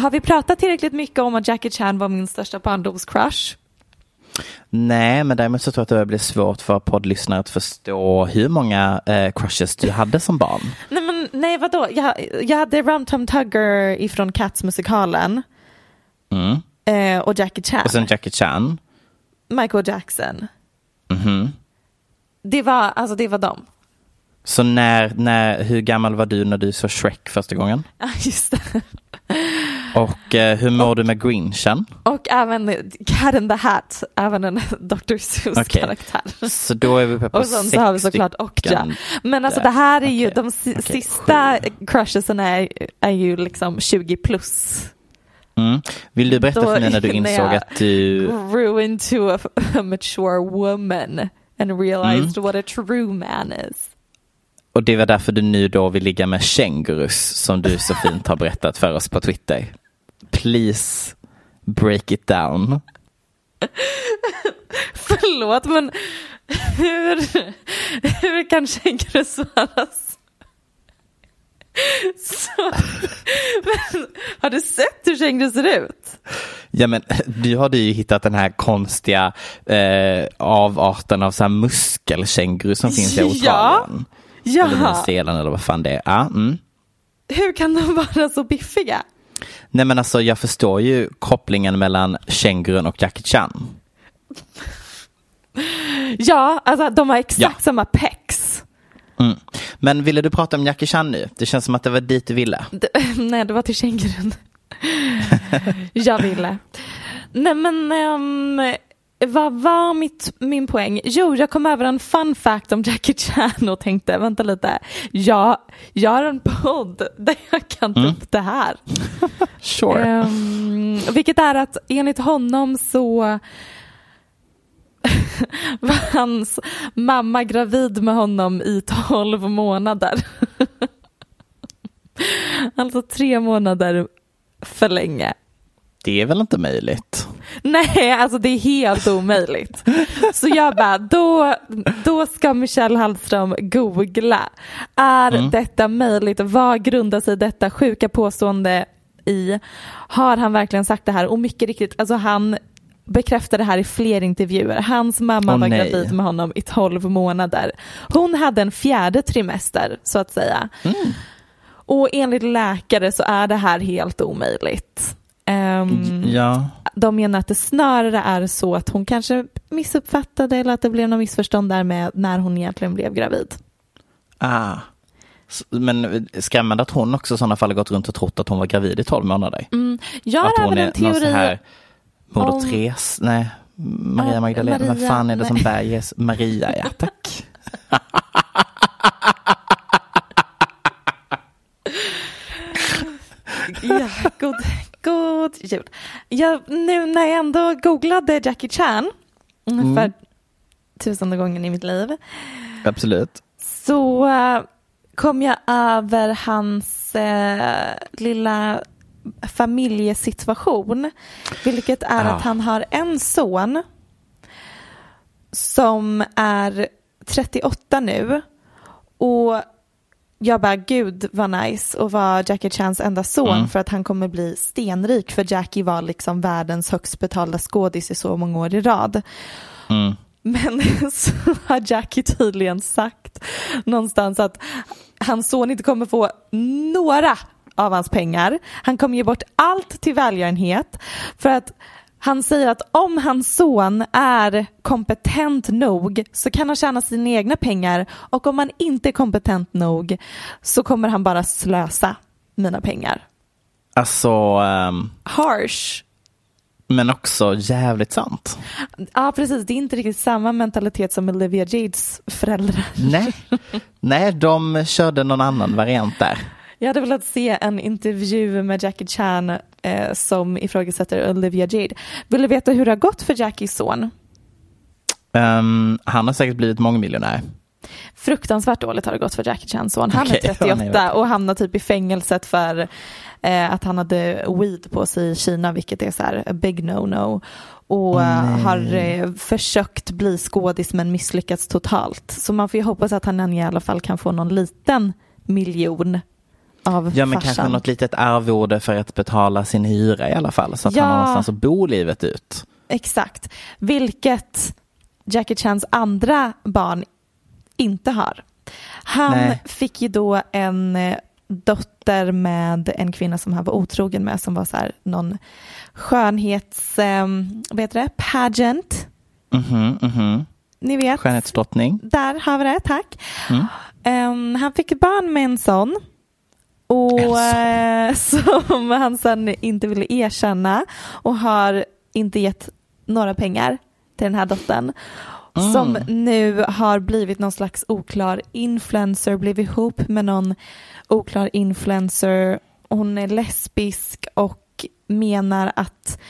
Har vi pratat tillräckligt mycket om att Jackie Chan var min största barndomscrush? Nej, men däremot så tror jag att det blir svårt för poddlyssnare att förstå hur många eh, crushes du hade som barn. Nej, men, nej vadå? Jag, jag hade Rum Tum Tugger ifrån Cats-musikalen Mm. eh, och Jackie Chan. Och sen Jackie Chan. Michael Jackson. Mhm. Det var, alltså det var dem. Så när, när, hur gammal var du när du såg Shrek första gången? Ja, just det. Och eh, hur mår du med Grinchen? Och även Cat in the Hat, även en Dr. Seuss Okej. karaktär. Så då är vi på Och sen så har vi såklart Okja. Men alltså det här är ju, de si- sista crushesen är, är ju liksom 20 plus. Mm. Vill du berätta Då för mig när du insåg att du... Grew into a, a mature woman and realized Mm. what a true man is. Och det var därför du nu då vill ligga med kängurus som du så fint har berättat för oss på Twitter. Please break it down. Förlåt men hur, hur kan kängurus vara så? men, har du sett hur kängurus ser ut? Ja men du hade ju hittat den här konstiga eh, avarten av så här muskelkänguru som finns i Ja. Australien. Eller Nya Ja, Zeeland eller vad fan det är. Ja, mm. hur kan de vara så biffiga? Nej men alltså jag förstår ju kopplingen mellan kängurun och Jackie Chan. Ja, alltså de har exakt Ja. samma pex. Mm. Men ville du prata om Jackie Chan nu? Det känns som att det var dit du ville. D- Nej, det var till kängurun. jag ville. Nej men, ehm, vad var mitt, min poäng? Jo, jag kom över en fun fact om Jackie Chan och tänkte, vänta lite, jag, jag har en podd där jag kan ta Mm. upp det här. Sure. Ehm, vilket är att enligt honom så var hans mamma gravid med honom i 12 månader. alltså tre månader för länge. Det är väl inte möjligt? Nej, alltså det är helt omöjligt. Så jag bara, då, då ska Michelle Hallström googla. Är Mm. detta möjligt? Vad grundar sig detta sjuka påstående i? Har han verkligen sagt det här? Och mycket riktigt, alltså han bekräftar det här i fler intervjuer. Hans mamma Åh, var nej. gravid med honom i 12 månader. Hon hade en fjärde trimester så att säga. Mm. Och enligt läkare så är det här helt omöjligt. Ehm, Ja. De menar att det snarare är så att hon kanske missuppfattade eller att det blev något missförstånd där med när hon egentligen blev gravid. Ah. Men skrämmande att hon också i sådana fall gått runt och trott att hon var gravid i 12 månader. Mm. Jag har även en är någon så teori här Moder om- Therese, nej, Maria Ja, Magdalena, vem Maria, fan är det som nej. bär Jesus? Maria, ja tack. Ja, god, jul. Jag, nu när jag ändå googlade Jackie Chan Mm. för tusende gången i mitt liv Absolut. så eh, kom jag över hans eh, lilla familjesituation. Vilket är Ah. att han har en son som är 38 nu. Och jag bara, gud vad nice att vara Jackie Chans enda son Mm. för att han kommer bli stenrik för Jackie var liksom världens högst betalda skådis i så många år i rad. Mm. Men så har Jackie tydligen sagt någonstans att hans son inte kommer få några av hans pengar. Han kommer ge bort allt till välgörenhet för att han säger att om hans son är kompetent nog så kan han tjäna sina egna pengar och om han inte är kompetent nog så kommer han bara slösa mina pengar. Alltså, ehm, Harsh. men också jävligt sant. Ja precis, det är inte riktigt samma mentalitet som Olivia Jades föräldrar. Nej, nej de körde någon annan variant där. Jag hade velat se en intervju med Jackie Chan eh, som ifrågasätter Olivia Jade. Vill du veta hur det har gått för Jackies son? Ehm, han har säkert blivit mångmiljonär. Fruktansvärt dåligt har det gått för Jackie Chans son. Han Okej, är ja, 38 nej, okej. och hamnar typ i fängelset för eh, att han hade weed på sig i Kina, vilket är så här a big no-no. Och nej. har eh, försökt bli skådis men misslyckats totalt. Så man får ju hoppas att han i alla fall kan få någon liten miljon av Ja men farsan. kanske något litet arvode för att betala sin hyra i alla fall. Så att Ja. han har någonstans att bo livet ut. Exakt. Vilket Jackie Chans andra barn inte har. Han Nej. fick ju då en eh, dotter med en kvinna som han var otrogen med som var så här någon skönhets, eh, vad heter det, pageant. Mhm, mhm. Ni vet. Skönhetsdrottning. Där har vi det, tack. Mm. Ehm, han fick barn med en sån. Och eh, som han sen inte ville erkänna och har inte gett några pengar till den här dottern. Mm. Som nu har blivit någon slags oklar influencer, blivit ihop med någon oklar influencer. Hon är lesbisk och menar att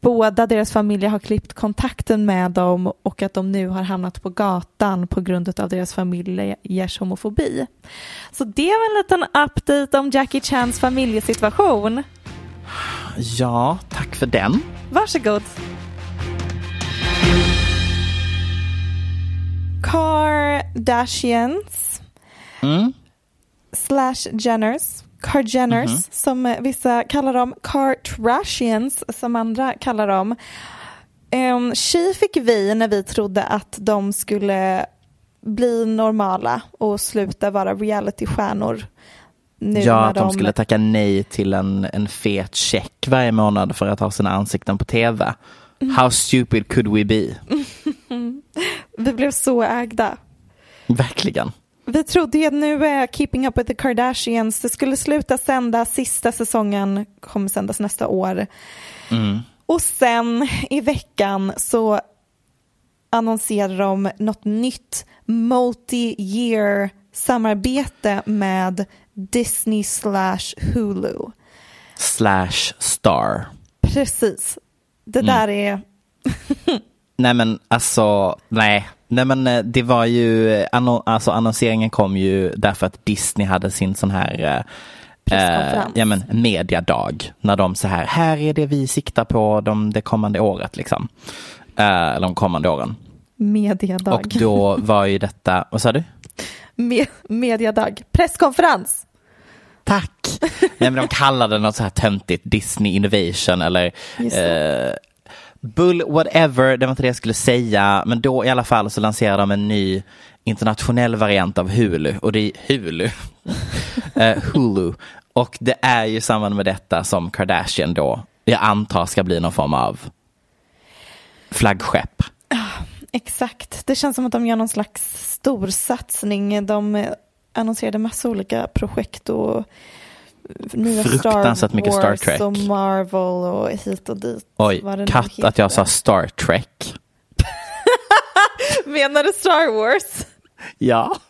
båda deras familjer har klippt kontakten med dem och att de nu har hamnat på gatan på grund av deras familjers homofobi. Så det var en liten update om Jackie Chans familjesituation. Ja, tack för den. Varsågod. Kardashians Mm. slash Jenners, Kardjenners Mhm. som eh, vissa kallar dem, Kardashians som andra kallar dem. Um, tji fick vi när vi trodde att de skulle bli normala och sluta vara realitystjärnor. Nu ja, att de skulle tacka nej till en, en fet check varje månad för att ha sina ansikten på tv. Mm. How stupid could we be? vi blev så ägda. Verkligen. Vi trodde ju att nu är Keeping Up With The Kardashians, det skulle sluta sända, sista säsongen kommer sändas nästa år. Mm. Och sen i veckan så annonserar de något nytt multi-year samarbete med Disney slash Hulu. Slash star. Precis. Det Mm. där är... Nej men alltså, nej. Nej men eh, det var ju, anno, alltså annonseringen kom ju därför att Disney hade sin sån här Presskonferens. ja, men, mediadag. När de så här, här är det vi siktar på de, det kommande året. Liksom. Eh, de kommande åren. Mediadag. Och då var ju detta, vad sa du? Me mediadag. Presskonferens. Tack. Nej, men de kallade det något så här töntigt, Disney Innovation eller eh, Bull whatever, det var inte det jag skulle säga. Men då i alla fall så lanserade de en ny internationell variant av Hulu. Och det är Hulu. uh, Hulu. Och det är ju samband med detta som Kardashian då, jag antar ska bli någon form av flaggskepp. Ah, exakt. Det känns som att de gör någon slags storsatsning. De eh, annonserade massa olika projekt och nya Fruktansvärt Star mycket Star Trek. och Marvel och hit och dit. Oj, katt att jag sa Star Trek. Menar du Star Wars? Ja.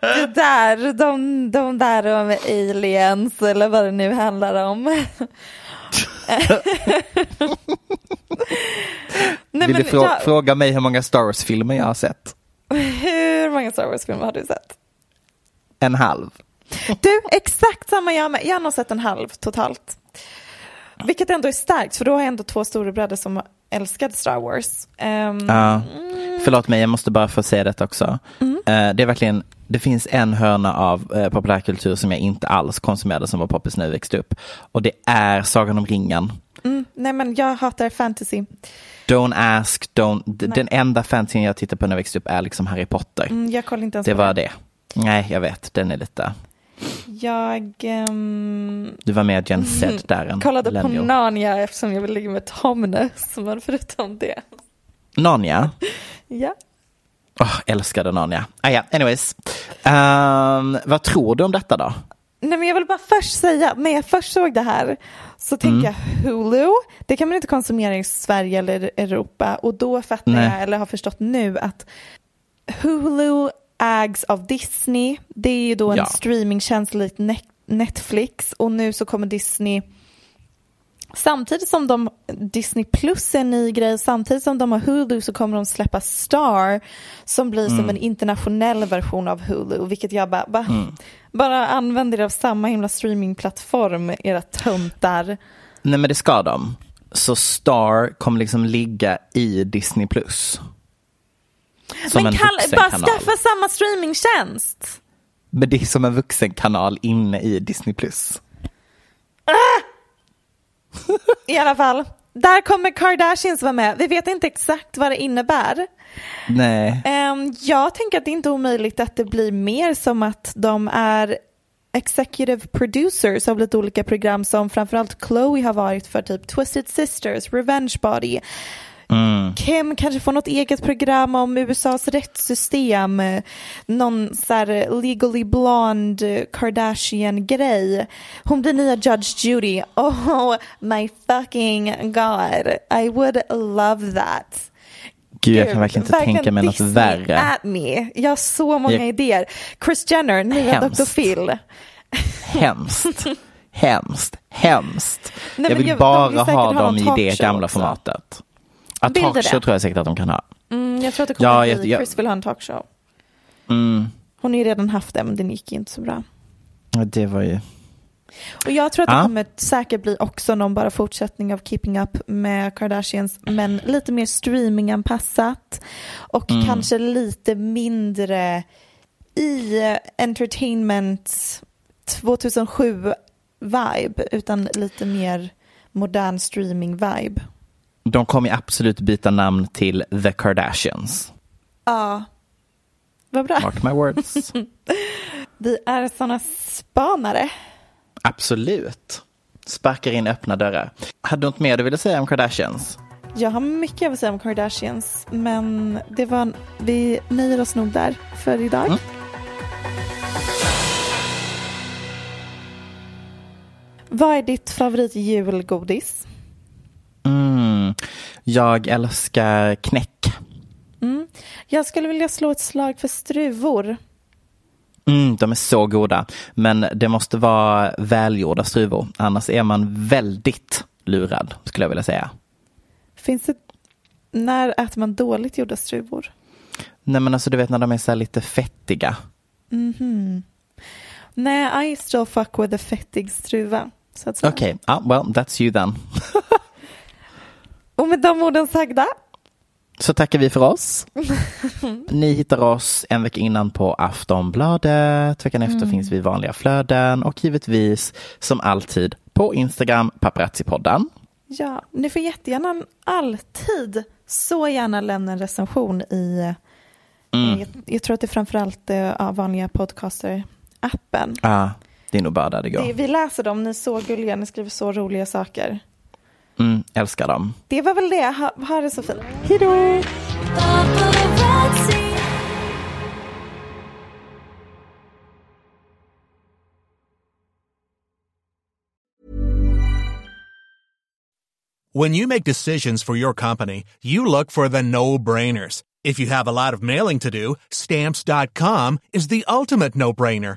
Det där, de, de där om aliens eller vad det nu handlar om. Nej, Vill du frå- jag- fråga mig hur många Star Wars-filmer jag har sett? Star Wars-filmer har du sett? En halv. Du, exakt samma jag med. Jag har nog sett en halv totalt. Vilket ändå är starkt, för då har jag ändå två storebröder som älskade Star Wars. Ehm, Ja. Förlåt mig, jag måste bara få säga detta också. Mm. Eh, det är verkligen, det finns en hörna av eh, populärkultur som jag inte alls konsumerade som var poppis när jag växte upp. Och det är Sagan om ringen. Mm, nej men jag hatar fantasy. Don't ask, don't, den enda fantasyn jag tittade på när jag växte upp är liksom Harry Potter. Mm, jag kollar inte ens det på var det. Nej, jag vet, den är lite, Jag ehm, du var mer Gen Z där än kollade på millennial. Narnia eftersom jag vill ligga med Tomnes, men förutom det. Narnia. Ja. Oh, älskade Narnia. Ah, ja, anyways. Ehm, vad tror du om detta då? Nej men jag vill bara först säga, när jag först såg det här så tänkte Mm. jag Hulu, det kan man inte konsumera i Sverige eller Europa och då fattar Nej. jag, eller har förstått nu att Hulu ägs av Disney, det är ju då en Ja. streamingtjänst likt Net- Netflix och nu så kommer Disney Samtidigt som de, Disney Plus är en ny grej, samtidigt som de har Hulu så kommer de släppa Star som blir som Mm. en internationell version av Hulu, vilket jag bara, bara, Mm. bara använder er av samma himla streamingplattform, era töntar. Nej men det ska de. Så Star kommer liksom ligga i Disney Plus. Som Men en kall, bara skaffa samma streamingtjänst. Men det är som en vuxenkanal inne i Disney Plus. I alla fall, där kommer Kardashians vara med. Vi vet inte exakt vad det innebär. Nej. Ehm, jag tänker att det är inte omöjligt att det blir mer som att de är executive producers av lite olika program som framförallt Chloe har varit för typ Twisted Sisters, Revenge Body. Mm. Kim kanske får något eget program om USAs rättssystem, någon så här legally blonde Kardashian-grej. Hon blir nya Judge Judy. Oh my fucking god, I would love that. Gud, jag kan verkligen inte Verkligen tänka mig något värre. At me. Jag har så många Jag- idéer. Chris Jenner, nya. Dr. Phil. Hemskt. Hemskt. Hemskt. Nej, jag vill jag- bara ha dem i det gamla formatet. Du talkshow det? tror jag säkert att de kan ha. Mm, jag tror att det kommer Ja, att bli, jag- Chris vill ha en talkshow. Mm. Hon har ju redan haft det, men den gick inte så bra. Ja, Det var ju... Och jag tror att det Ja. kommer säkert bli också någon bara fortsättning av Keeping Up med Kardashians, men lite mer streaminganpassat och Mm. kanske lite mindre i entertainment 2007-vibe, utan lite mer modern streaming-vibe. De kommer ju absolut byta namn till The Kardashians. Ja, vad bra. Mark my words. Vi är sådana spanare. Absolut. Sparkar in öppna dörrar. Hade du något mer du ville säga om Kardashians? Jag har mycket jag vill säga om Kardashians, men det var, vi nöjer oss nog där för idag. Mm. Vad är ditt favorit julgodis? Mm. Jag älskar knäck. Mm. Jag skulle vilja slå ett slag för struvor. Mm, de är så goda. Men det måste vara välgjorda struvor. Annars är man väldigt lurad, skulle jag vilja säga. Finns det, när äter man dåligt gjorda struvor? Nej men alltså du vet när de är så lite fettiga. Mhm. Nej, I still fuck with a fettig struva. Okej, okay. ah, well that's you then. Och med de orden sagda. Så tackar vi för oss. Ni hittar oss en vecka innan på Aftonbladet. Veckan efter Mm. finns vi i vanliga flöden och givetvis som alltid på Instagram, Paparazzi-podden. Ja, ni får jättegärna alltid så gärna lämna en recension i, Mm. jag, jag tror att det är framförallt eh, ja, vanliga podcaster-appen. Ah, det är nog bara där det går. Det, vi läser dem, ni är så gulliga, ni skriver så roliga saker. Mm, älskar dem. Det var väl det, ha, ha det så fint. Hej då! When you make decisions for your company, you look for the no-brainers. If you have a lot of mailing to do, stamps.com is the ultimate no-brainer.